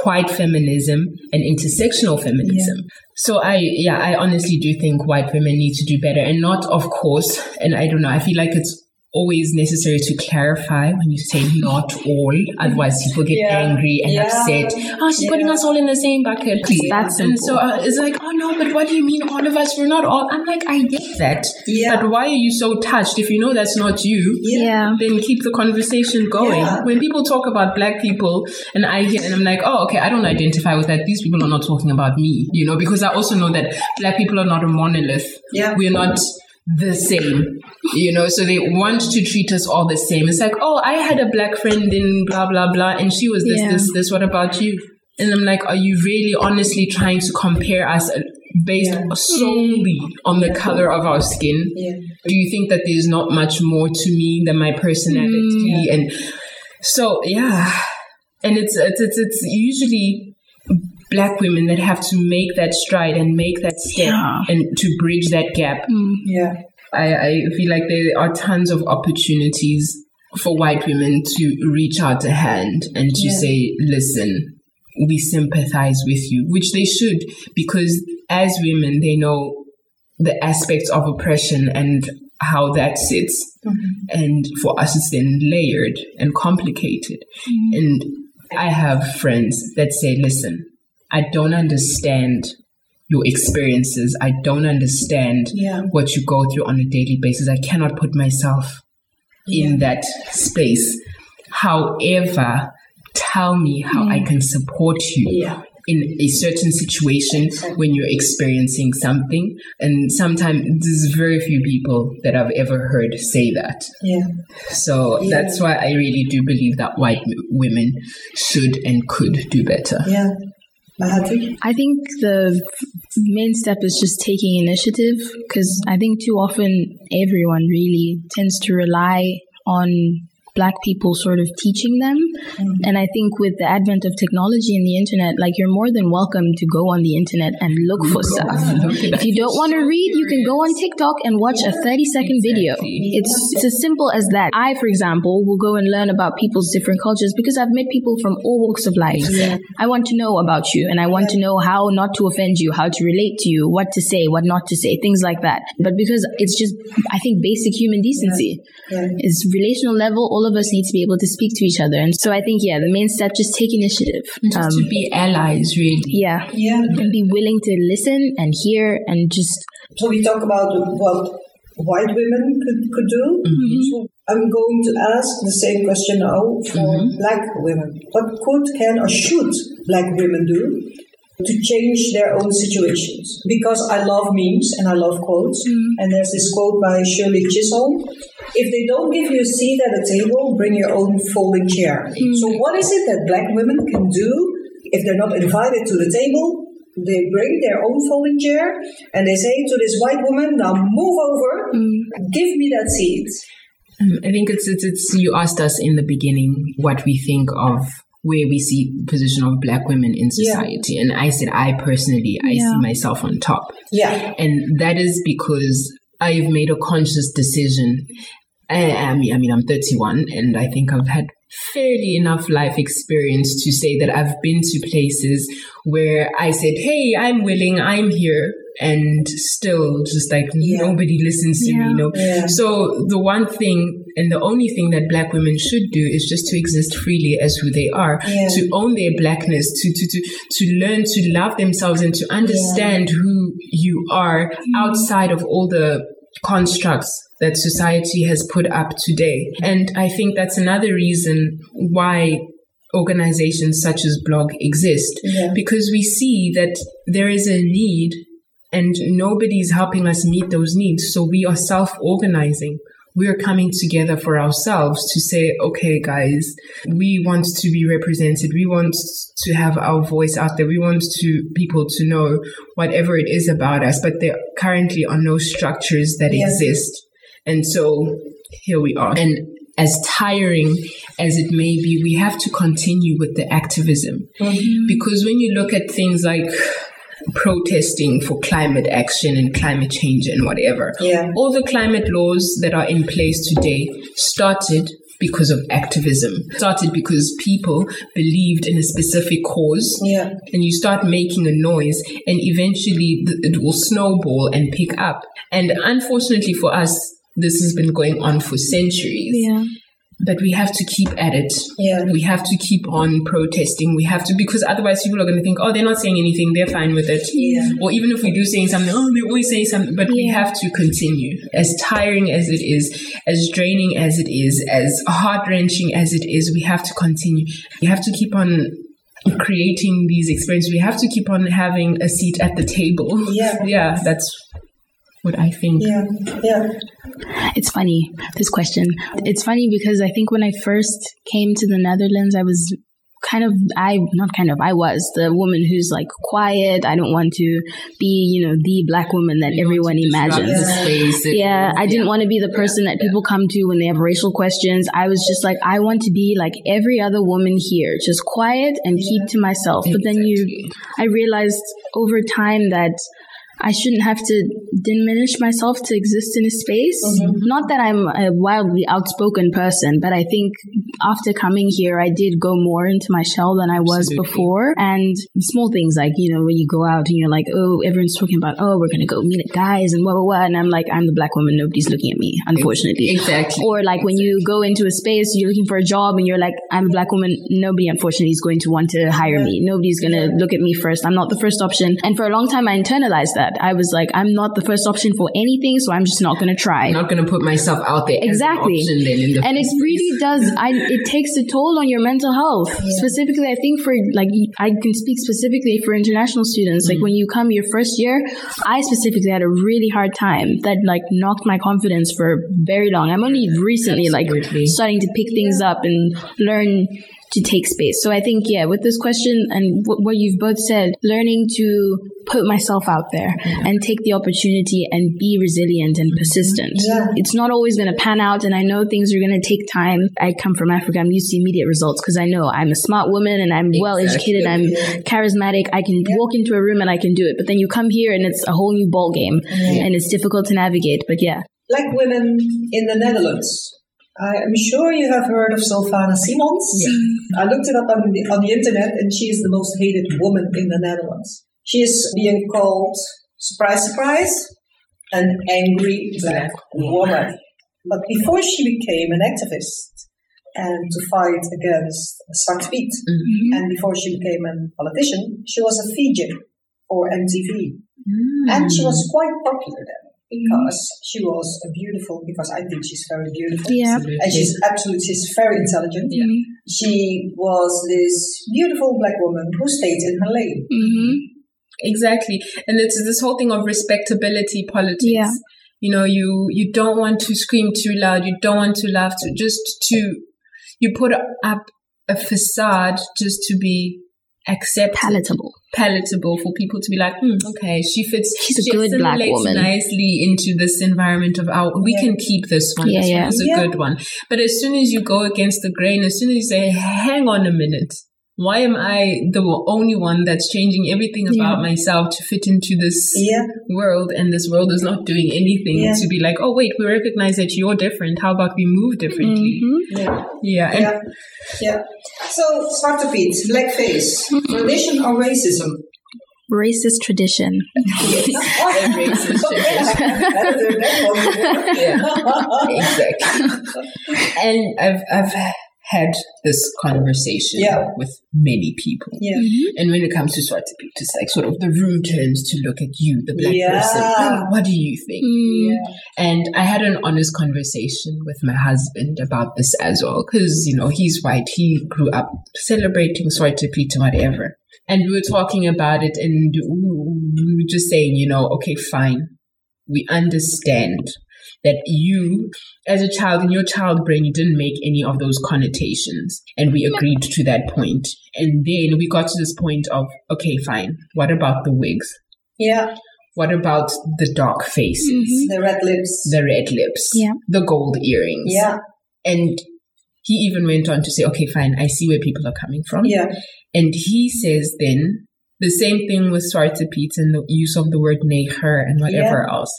white feminism and intersectional feminism. Yeah. So I, yeah, I honestly do think white women need to do better and not, of course, and I don't know, I feel like it's always necessary to clarify when you say not all. Otherwise, people get yeah. angry and yeah. upset. Oh, she's yeah. putting us all in the same bucket. Please. That's and so uh, it's like, oh no, but what do you mean all of us? We're not all. I'm like, I get that. Yeah. But why are you so touched? If you know that's not you, yeah. then keep the conversation going. When people talk about black people and I hear and I'm like, oh, okay, I don't identify with that. These people are not talking about me, you know, because I also know that black people are not a monolith. Yeah. We're not the same, you know, so they want to treat us all the same. It's like, oh, I had a black friend in blah, blah, blah, and she was this, yeah. this, this. What about you? And I'm like, are you really honestly trying to compare us uh, based yeah. solely on the color of our skin? Yeah. Do you think that there's not much more to me than my personality? Mm. And so, yeah. And it's, it's, it's, it's usually black women that have to make that stride and make that step yeah. and to bridge that gap. Mm. Yeah. I, I feel like there are tons of opportunities for white women to reach out a hand and to yeah. say, listen, we sympathize with you, which they should, because as women, they know the aspects of oppression and how that sits. Mm-hmm. And for us, it's then layered and complicated. Mm-hmm. And I have friends that say, listen, I don't understand your experiences. I don't understand yeah. what you go through on a daily basis. I cannot put myself yeah. in that space. However, tell me how mm. I can support you yeah. in a certain situation when you're experiencing something. And sometimes there's very few people that I've ever heard say that. Yeah. So that's why I really do believe that white women should and could do better. Yeah. I think the main step is just taking initiative because I think too often everyone really tends to rely on black people sort of teaching them. Mm-hmm. And I think with the advent of technology and the internet, like you're more than welcome to go on the internet and look for stuff. if you don't want to read, you can go on TikTok and watch a 30 second video. It's, it's as simple as that. I, for example, will go and learn about people's different cultures because I've met people from all walks of life. Yeah. I want to know about you and I want to know how not to offend you, how to relate to you, what to say, what not to say, things like that. But because it's just, I think, basic human decency. Yeah. Yeah. It's relational level, all of us need to be able to speak to each other. And so I think, yeah, the main step, just take initiative. Just um, to be allies, really. Yeah. Yeah. And be willing to listen and hear and just. So we talk about what white women could, could do. Mm-hmm. So I'm going to ask the same question now for mm-hmm. black women. What could, can, or should black women do to change their own situations? Because I love memes and I love quotes. Mm-hmm. And there's this quote by Shirley Chisholm if they don't give you a seat at a table, bring your own folding chair. Mm. So, what is it that black women can do if they're not invited to the table? They bring their own folding chair and they say to this white woman, "Now move over, mm. give me that seat." Um, I think it's, it's it's you asked us in the beginning what we think of where we see the position of black women in society yeah. and i said i personally i yeah. see myself on top yeah and that is because I've made a conscious decision. I, I mean, I mean, I'm 31 and I think I've had fairly enough life experience to say that I've been to places where I said, Hey, I'm willing, I'm here. And still just like Yeah. nobody listens to me, you know. So the one thing and the only thing that black women should do is just to exist freely as who they are, Yeah. to own their blackness, to, to, to, to learn to love themselves and to understand who you are mm. outside of all the constructs that society has put up today. And I think that's another reason why organizations such as Blog exist Yeah. because we see that there is a need and nobody's helping us meet those needs. So we are self organizing. We are coming together for ourselves to say, okay, guys, we want to be represented. We want to have our voice out there. We want to people to know whatever it is about us, but there currently are no structures that Yeah. exist. And so here we are. And as tiring as it may be, we have to continue with the activism. Mm-hmm. Because when you look at things like protesting for climate action and climate change and whatever, Yeah. all the climate laws that are in place today started because of activism, started because people believed in a specific cause Yeah. and you start making a noise and eventually it will snowball and pick up. And unfortunately for us, this has been going on for centuries. Yeah. But we have to keep at it. Yeah. We have to keep on protesting. We have to, because otherwise people are going to think, oh, they're not saying anything. They're fine with it. Yeah. Or even if we do saying something, oh, they're always say something. But we have to continue. As tiring as it is, as draining as it is, as heart wrenching as it is, we have to continue. We have to keep on creating these experiences. We have to keep on having a seat at the table. Yeah. Yeah, that's what I think. Yeah. Yeah. It's funny, this question. It's funny because I think when I first came to the Netherlands, I was kind of, I, not kind of, I was the woman who's like quiet. I don't want to be, you know, the black woman that everyone imagines. Disrupt the space and- Yeah, I didn't want to be the person that people come to when they have racial questions. I was just like, I want to be like every other woman here, just quiet and keep to myself. But then you, I realized over time that I shouldn't have to diminish myself to exist in a space. Mm-hmm. Not that I'm a wildly outspoken person, but I think after coming here, I did go more into my shell than I was Absolutely. before. And small things like, you know, when you go out and you're like, oh, everyone's talking about, oh, we're going to go meet guys and blah, blah, blah. And I'm like, I'm the black woman. Nobody's looking at me, unfortunately. Exactly. Or like when you go into a space, you're looking for a job and you're like, I'm a black woman. Nobody, unfortunately, is going to want to hire me. Nobody's going to look at me first. I'm not the first option. And for a long time, I internalized that. I was like, I'm not the first option for anything, so I'm just not going to try. I'm not going to put myself out there Exactly. an option then in the and it really does. I, it takes a toll on your mental health. Specifically, I think for like I can speak specifically for international students. Like mm. when you come your first year, I specifically had a really hard time that like knocked my confidence for very long. I'm only recently like starting to pick things up and learn to take space. So I think yeah, with this question and w- what you've both said, learning to put myself out there and take the opportunity and be resilient and mm-hmm. persistent. Yeah. It's not always going to pan out, and I know things are going to take time. I come from Africa. I'm used to immediate results because I know I'm a smart woman and I'm well educated. I'm charismatic. I can walk into a room and I can do it. But then you come here and it's a whole new ball game, and it's difficult to navigate. But yeah, Black women in the Netherlands. I am sure you have heard of Sylvana Simons. Yeah. I looked it up on the, on the internet and she is the most hated woman in the Netherlands. She is being called, surprise, surprise, an angry black woman. But before she became an activist and to fight against Zwarte Piet, mm-hmm. and before she became a politician, she was a VJ for MTV. And she was quite popular then because she was a beautiful, because I think she's very beautiful. yeah, And she's absolutely, she's very intelligent. Yeah. She was this beautiful black woman who stayed in her lane. Mm-hmm. Exactly. And it's this whole thing of respectability politics. Yeah. You know, you, you don't want to scream too loud. You don't want to laugh to just to, you put up a facade just to be accepted, palatable. Palatable for people to be like, hmm, okay, she fits. She's a she good black woman. nicely into this environment of our. We Yeah. can keep this one. Yeah, this yeah. one is a Yeah. good one. But as soon as you go against the grain, as soon as you say, hang on a minute. Why am I the only one that's changing everything about Yeah. myself to fit into this Yeah. world and this world is not doing anything Yeah. to be like, oh wait, we recognize that you're different. How about we move differently? Mhm. Yeah. Yeah. And Yeah. Yeah. So, Zwarte Piet, blackface, tradition or racism? Racist tradition. racist tradition. exactly. And I've I've had this conversation Yeah. with many people. Yeah. And when it comes to Zwarte Piet, it's like sort of the room turns to look at you, the black Yeah. person. "Oh, What do you think? Mm. Yeah. And I had an honest conversation with my husband about this as well, because you know he's white. He grew up celebrating Zwarte Piet and whatever. And we were talking about it, and we were just saying, you know, okay, fine, we understand that you, as a child, in your child brain, you didn't make any of those connotations. And we agreed to that point. And then we got to this point of, okay, fine, what about the wigs? Yeah. What about the dark faces, Mhm. The red lips. the red lips, Yeah. the gold earrings? Yeah. And he even went on to say, okay, fine, I see where people are coming from. Yeah. And he says then the same thing with Zwarte Piet and the use of the word neger and whatever else.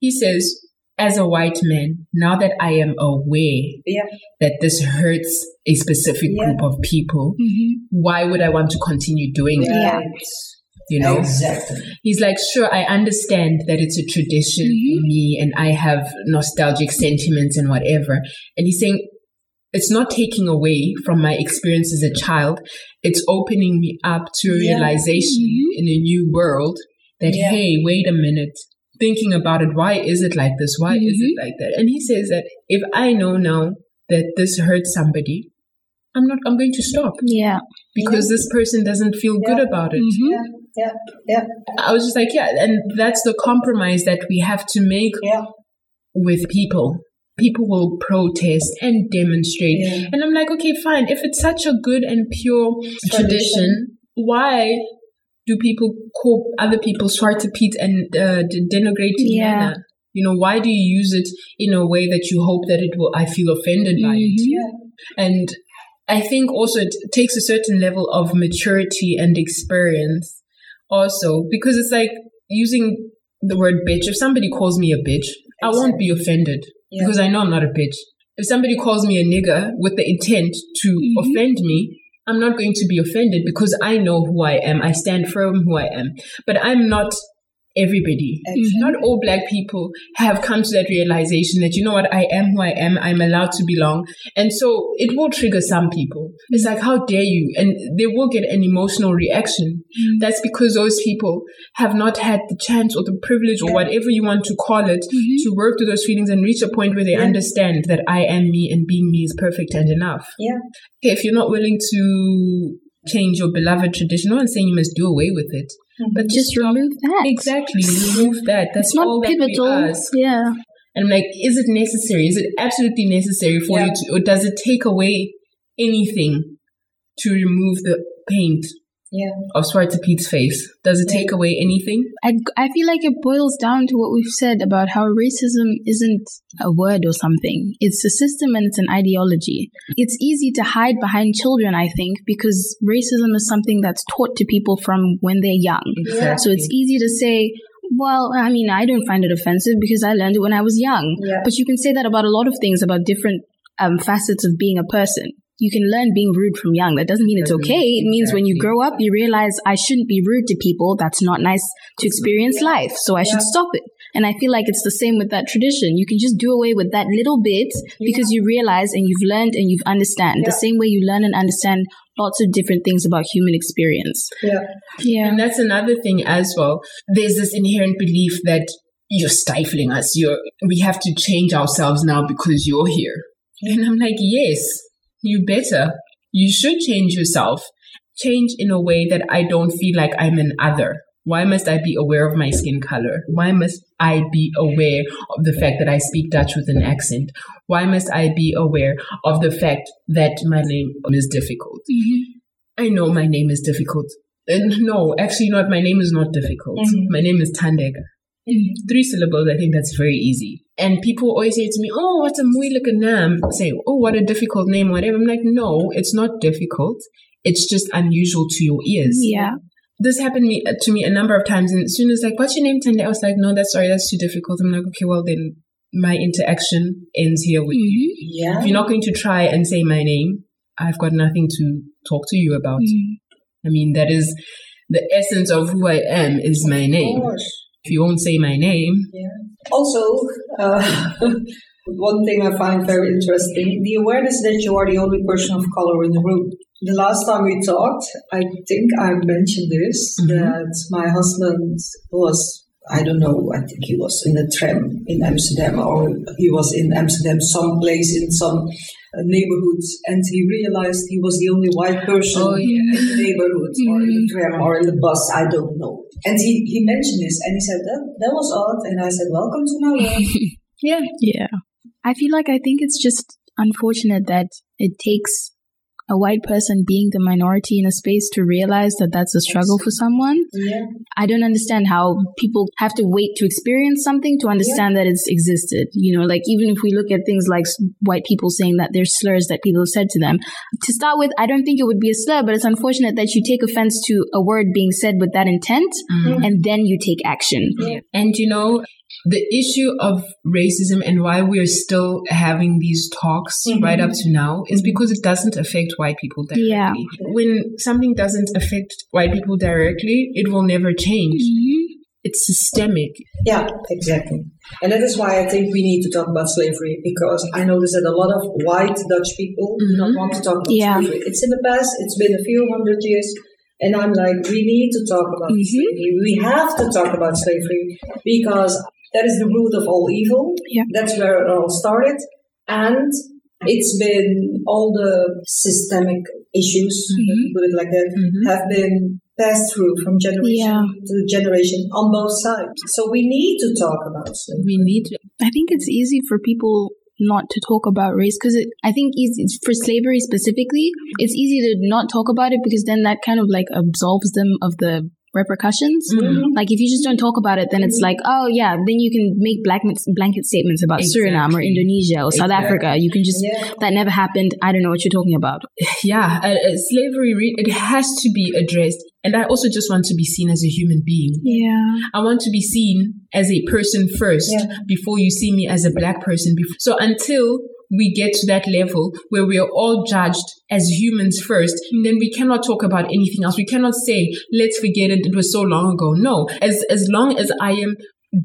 He says, as a white man, now that I am aware Yeah. that this hurts a specific Yeah. group of people, Mhm. why would I want to continue doing it? Yeah. You know? Exactly. He's like, sure, I understand that it's a tradition for me and I have nostalgic sentiments and whatever. And he's saying, it's not taking away from my experience as a child. It's opening me up to a Yeah. realization in a new world that, Yeah. hey, wait a minute. Thinking about it, why is it like this? Why is it like that? And he says that if I know now that this hurts somebody, I'm not, I'm going to stop Yeah. because this person doesn't feel good about it. Mhm. Yeah. Yeah. Yeah. I was just like, yeah, and that's the compromise that we have to make Yeah. with people. People will protest and demonstrate. Yeah. And I'm like, okay, fine. If it's such a good and pure tradition, why do people call other people to Piet and uh, de- denigrating Yeah. manner? You know, why do you use it in a way that you hope that it will, I feel offended by it? Mhm. Yeah. And I think also it takes a certain level of maturity and experience also because it's like using the word bitch. If somebody calls me a bitch, I won't be offended Yeah. because I know I'm not a bitch. If somebody calls me a nigger with the intent to Mhm. offend me, I'm not going to be offended because I know who I am. I stand firm who I am. But I'm not everybody. Exactly. Not all black people have come to that realization that, you know what, I am who I am, I'm allowed to belong. And so it will trigger some people. It's like, how dare you? And they will get an emotional reaction. Mm. That's because those people have not had the chance or the privilege or whatever you want to call it mm-hmm. to work through those feelings and reach a point where they Yeah. understand that I am me and being me is perfect and enough. Yeah. Okay, if you're not willing to change your beloved traditional and saying you must do away with it. Mm-hmm. But Just remove that. Exactly, remove that. That's not all that we pivotal. Yeah. And I'm like, is it necessary? Is it absolutely necessary for Yeah. you to, or does it take away anything to remove the paint Yeah. of Zwarte Piet's face? Does it Yeah. take away anything? I, I feel like it boils down to what we've said about how racism isn't a word or something. It's a system and it's an ideology. It's easy to hide behind children, I think, because racism is something that's taught to people from when they're young. Yeah. So it's easy to say, well, I mean, I don't find it offensive because I learned it when I was young. Yeah. But you can say that about a lot of things, about different um, facets of being a person. You can learn being rude from young. That doesn't mean it's Doesn't okay. It means when you grow up, you realize I shouldn't be rude to people. That's not nice to experience life. So I should stop it. And I feel like it's the same with that tradition. You can just do away with that little bit because you realize and you've learned and you've understand. The same way you learn and understand lots of different things about human experience. Yeah. Yeah. And that's another thing as well. There's this inherent belief that you're stifling us. You're, we have to change ourselves now because you're here. And I'm like, yes, you better. You should change yourself. Change in a way that I don't feel like I'm an other. Why must I be aware of my skin color? Why must I be aware of the fact that I speak Dutch with an accent? Why must I be aware of the fact that my name is difficult? I know my name is difficult. And no, actually not. My name is not difficult. Mhm. My name is Thandeka. Three syllables, I think that's very easy. And people always say to me, oh, what a moeilike name. Say, oh, what a difficult name, whatever. I'm like, no, it's not difficult. it's just unusual to your ears. Yeah. This happened me, to me a number of times. And as soon as like, what's your name, Tande? I was like, no, that's sorry, that's too difficult. I'm like, okay, well then my interaction ends here with you. Mm-hmm. Yeah. If you're not going to try and say my name, I've got nothing to talk to you about. Mm-hmm. I mean, that is the essence of who I am is my name. Of course. If you won't say my name, Yeah. Also, uh, one thing I find very interesting the awareness that you are the only person of color in the room. The last time we talked, I think I mentioned this Mhm. that my husband was, I don't know, I think he was in a tram in Amsterdam or he was in Amsterdam, someplace in some uh, neighborhood, and he realized he was the only white person Oh, yeah. in the neighborhood or in the tram or in the bus, I don't know. And he, he mentioned this and he said, that, that was odd. And I said, Welcome to my world. yeah, Yeah. I feel like I think it's just unfortunate that it takes a white person being the minority in a space to realize that that's a struggle for someone. yeah. I don't understand how people have to wait to experience something to understand that it's existed. You know, like even if we look at things like white people saying that there's slurs that people have said to them. To start with, I don't think it would be a slur, but it's unfortunate that you take offense to a word being said with that intent Mm. and then you take action. And you know, the issue of racism and why we're still having these talks Mhm. right up to now is because it doesn't affect white people directly. Yeah. When something doesn't affect white people directly, it will never change. It's systemic. Yeah, exactly. And that is why I think we need to talk about slavery because I notice that a lot of white Dutch people do not Mhm. want to talk about Yeah. slavery. It's in the past, it's been a few hundred years. And I'm like, we need to talk about Mhm. slavery. We have to talk about slavery because that is the root of all evil. Yeah. That's where it all started. And it's been all the systemic issues, me put it like that, Mhm. have been passed through from generation Yeah. to generation on both sides. So we need to talk about slavery. We need to. I think it's easy for people not to talk about race because I think easy, for slavery specifically, it's easy to not talk about it because then that kind of like absolves them of the repercussions. Mhm. Like if you just don't talk about it, then it's like, oh yeah, then you can make blanket blanket statements about Suriname or Indonesia or South Exactly. Africa. You can just Yeah. that never happened. I don't know what you're talking about. Yeah, uh, uh, slavery, re- it has to be addressed. And I also just want to be seen as a human being. Yeah. I want to be seen as a person first Yeah. before you see me as a black person. So until we get to that level where we are all judged as humans first, then we cannot talk about anything else. We cannot say, let's forget it. It was so long ago. No, as, as long as I am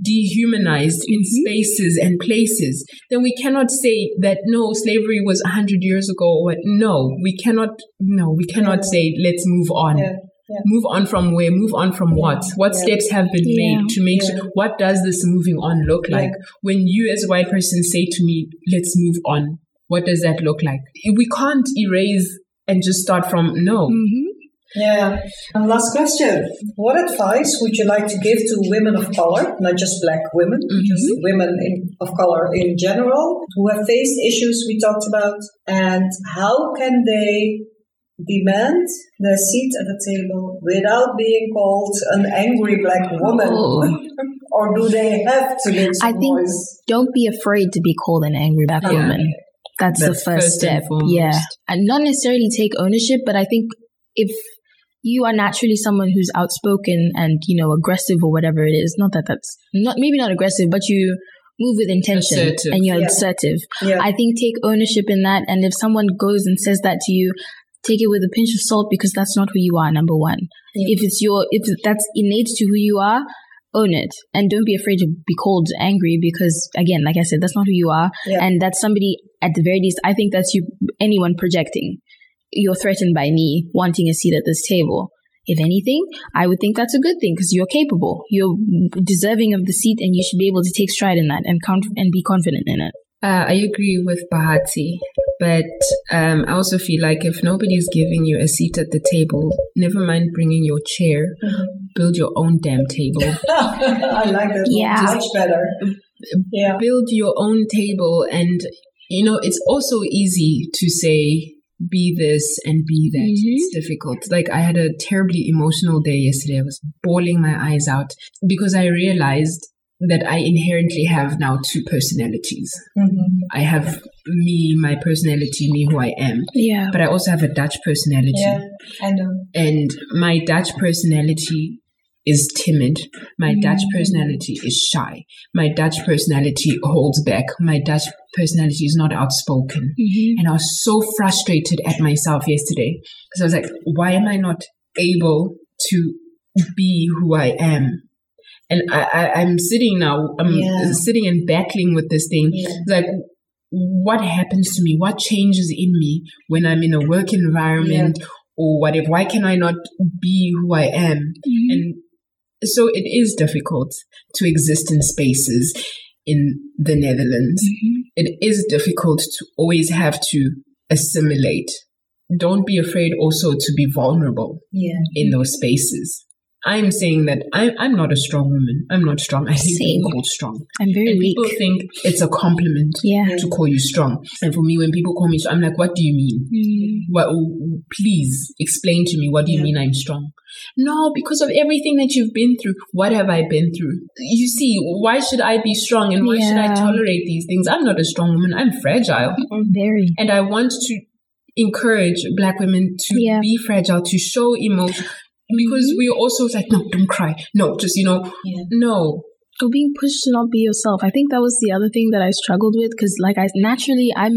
dehumanized in mm-hmm. spaces and places, then we cannot say that no, slavery was a hundred years ago. Or? No, we cannot, no, we cannot Yeah. say, let's move on. Yeah. Yeah. Move on from where? Move on from what? What Yeah. steps have been Yeah. made to make Yeah. sure? What does this moving on look Yeah. like? When you as a white person say to me, let's move on, what does that look like? We can't erase and just start from no. hmm Yeah. And last question. What advice would you like to give to women of color, not just black women, just women in, of color in general, who have faced issues we talked about, and how can they demand their seat at the table without being called an angry black woman? Oh. or do they have to make some I think noise? don't be afraid to be called an angry black Yeah. woman. That's, That's the first first step. foremost. Yeah. And not necessarily take ownership, but I think if you are naturally someone who's outspoken and, you know, aggressive or whatever it is, not that that's not, maybe not aggressive, but you move with intention Assertive. and you're Yeah. assertive. Yeah. I think take ownership in that. And if someone goes and says that to you, take it with a pinch of salt because that's not who you are, number one. Yeah. If it's your, if that's innate to who you are, own it. And don't be afraid to be called angry because again, like I said, that's not who you are. Yeah. And that's somebody at the very least, I think that's you, anyone projecting. You're threatened by me wanting a seat at this table. If anything, I would think that's a good thing because you're capable. You're deserving of the seat and you should be able to take stride in that and conf- and be confident in it. Uh, I agree with Bahati, but um, I also feel like if nobody's giving you a seat at the table, never mind bringing your chair, build your own damn table. I like that. Yeah. Much better. Yeah. build your own table and you know it's also easy to say be this and be that Mhm. it's difficult like i had a terribly emotional day yesterday i was bawling my eyes out because i realized that I inherently have now two personalities. Mm-hmm. I have me, my personality, me who I am, Yeah. but I also have a Dutch personality. Yeah, I know. And my Dutch personality is timid. My Dutch personality is shy. My Dutch personality holds back. My Dutch personality is not outspoken. Mhm. And I was so frustrated at myself yesterday because I was like, why am I not able to be who I am? And I, I, I'm sitting now, I'm Yeah. sitting and battling with this thing. Yeah. Like, what happens to me? What changes in me when I'm in a work environment or whatever? Why can I not be who I am? Mhm. And so it is difficult to exist in spaces in the Netherlands. Mhm. It is difficult to always have to assimilate. Don't be afraid also to be vulnerable Yeah. in those spaces. I'm saying that I'm, I'm not a strong woman. I'm not strong. I hate being called strong. I'm very And weak. people think it's a compliment Yeah. to call you strong. And for me, when people call me strong, I'm like, what do you mean? Mm. What, please explain to me. What do you Yeah. mean I'm strong? No, because of everything that you've been through. What have I been through? You see, why should I be strong and why should I tolerate these things? I'm not a strong woman. I'm fragile. I'm very. And I want to encourage black women to Yeah. be fragile, to show emotion. Because mm-hmm. we're also like, no, don't cry. No, just, you know, Yeah. no. Or being pushed to not be yourself. I think that was the other thing that I struggled with because, like, I naturally, I'm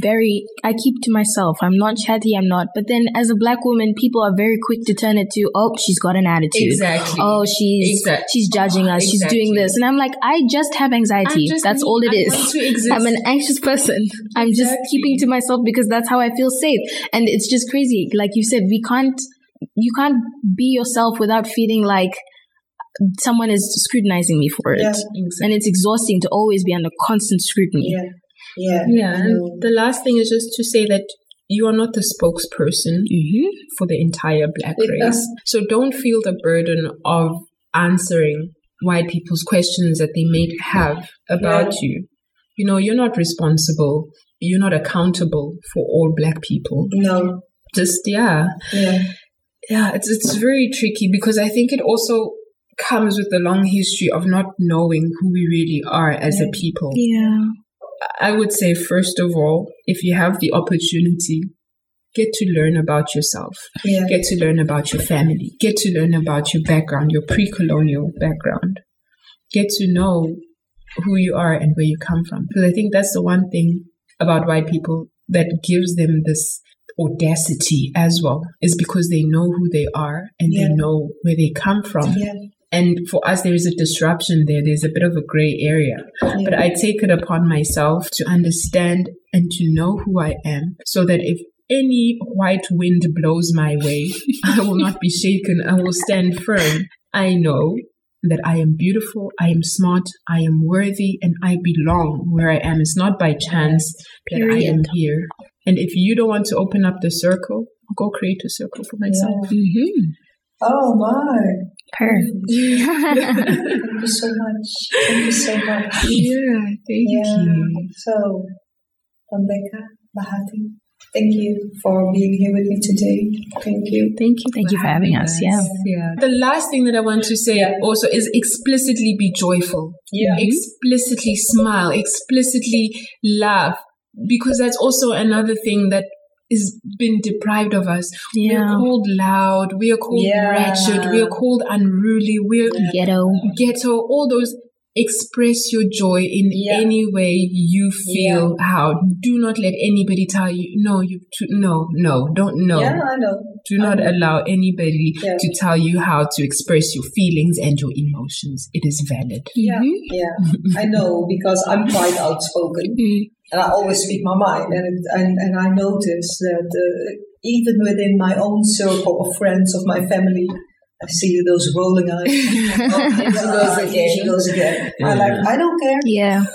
very, I keep to myself. I'm not chatty, I'm not. But then as a black woman, people are very quick to turn it to, oh, she's got an attitude. Exactly. Oh, she's Exact- she's judging us. She's doing this, and I'm like, I just have anxiety. Just That's me. all it is. I is. want to exist. I'm an anxious person. I'm just keeping to myself because that's how I feel safe. And it's just crazy. Like you said, we can't, you can't be yourself without feeling like someone is scrutinizing me for it. Yeah. Exactly. And it's exhausting to always be under constant scrutiny. Yeah. Yeah. Yeah, and the last thing is just to say that you are not the spokesperson hmm for the entire black Yeah. race. So don't feel the burden of answering white people's questions that they may have about you. You know, you're not responsible. You're not accountable for all black people. No. Just yeah, Yeah. Yeah. It's it's very tricky because I think it also comes with the long history of not knowing who we really are as a people. Yeah. I would say, first of all, if you have the opportunity, get to learn about yourself, Yeah. get to learn about your family, get to learn about your background, your pre colonial background, get to know who you are and where you come from. Because I think that's the one thing about white people that gives them this audacity as well, is because they know who they are and Yeah. they know where they come from. Yeah. And for us, there is a disruption there. There's a bit of a gray area. But I take it upon myself to understand and to know who I am so that if any white wind blows my way, I will not be shaken. I will stand firm. I know that I am beautiful, I am smart, I am worthy, and I belong where I am. It's not by chance that I am here. And if you don't want to open up the circle, I'll go create a circle for myself. hmm Oh my. Per. Thank you so much. Thank you so much. Yeah, thank Yeah. you. So, Rebecca, Bahati, thank you for being here with me today. Thank you. Thank you. Thank you for having us, yeah. Yeah. The last thing that I want to say also is explicitly be joyful. Yeah. Explicitly smile. Explicitly laugh. Because that's also another thing that is been deprived of us. We are called loud. We are called Yeah. wretched. We are called unruly. We're Ghetto. ghetto. All those. Express your joy in Yeah. any way you feel how. Do not let anybody tell you, no, you, to, no, no, don't, no. Yeah, I know. Do not Um, allow anybody Yeah. to tell you how to express your feelings and your emotions. It is valid. Yeah, Mhm. yeah, I know because I'm quite outspoken Mm. And I always speak my mind. And it, and, and I notice that uh, even within my own circle of friends of my family, I see those rolling eyes. oh, she goes again. She goes again. I like. I don't care. Yeah.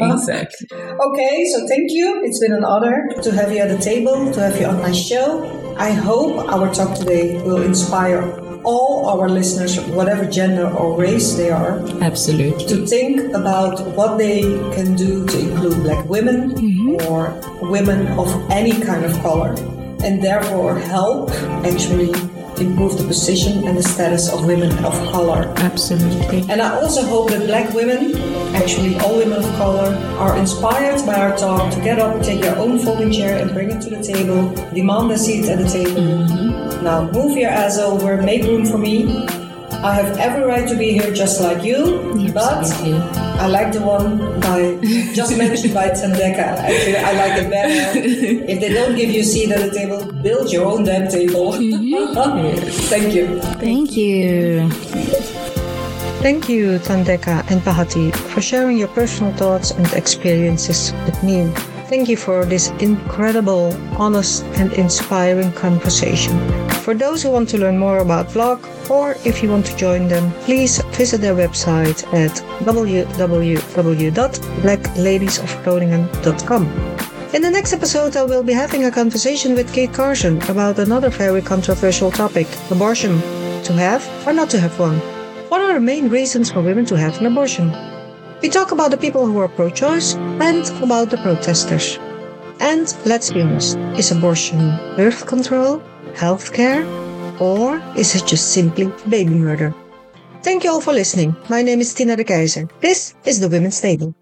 Exactly. Okay, so thank you. It's been an honor to have you at the table, to have you on my show. I hope our talk today will inspire all our listeners, whatever gender or race they are, Absolutely. to think about what they can do to include black women or women of any kind of color and therefore help actually improve the position and the status of women of color. Absolutely. And I also hope that black women, actually all women of color, are inspired by our talk to get up, take their own folding chair and bring it to the table, demand a seat at the table. Mm-hmm. Now move your ass over, make room for me. I have every right to be here just like you, but I like the one by just mentioned by Thandeka. Actually, I like it better. if they don't give you a seat at the table, build your own damn table. Mm-hmm. Thank you. Thank you. Thank you, Thandeka and Bahati, for sharing your personal thoughts and experiences with me. Thank you for this incredible, honest, and inspiring conversation. For those who want to learn more about BLOG or if you want to join them, please visit their website at www.blackladiesofgroningen.com. In the next episode, I will be having a conversation with Kate Carson about another very controversial topic abortion. To have or not to have one? What are the main reasons for women to have an abortion? We talk about the people who are pro choice and about the protesters. And let's be honest is abortion birth control healthcare? Or is it just simply baby murder? Thank you all for listening. My name is Tina de Keizer. This is the Women's Table.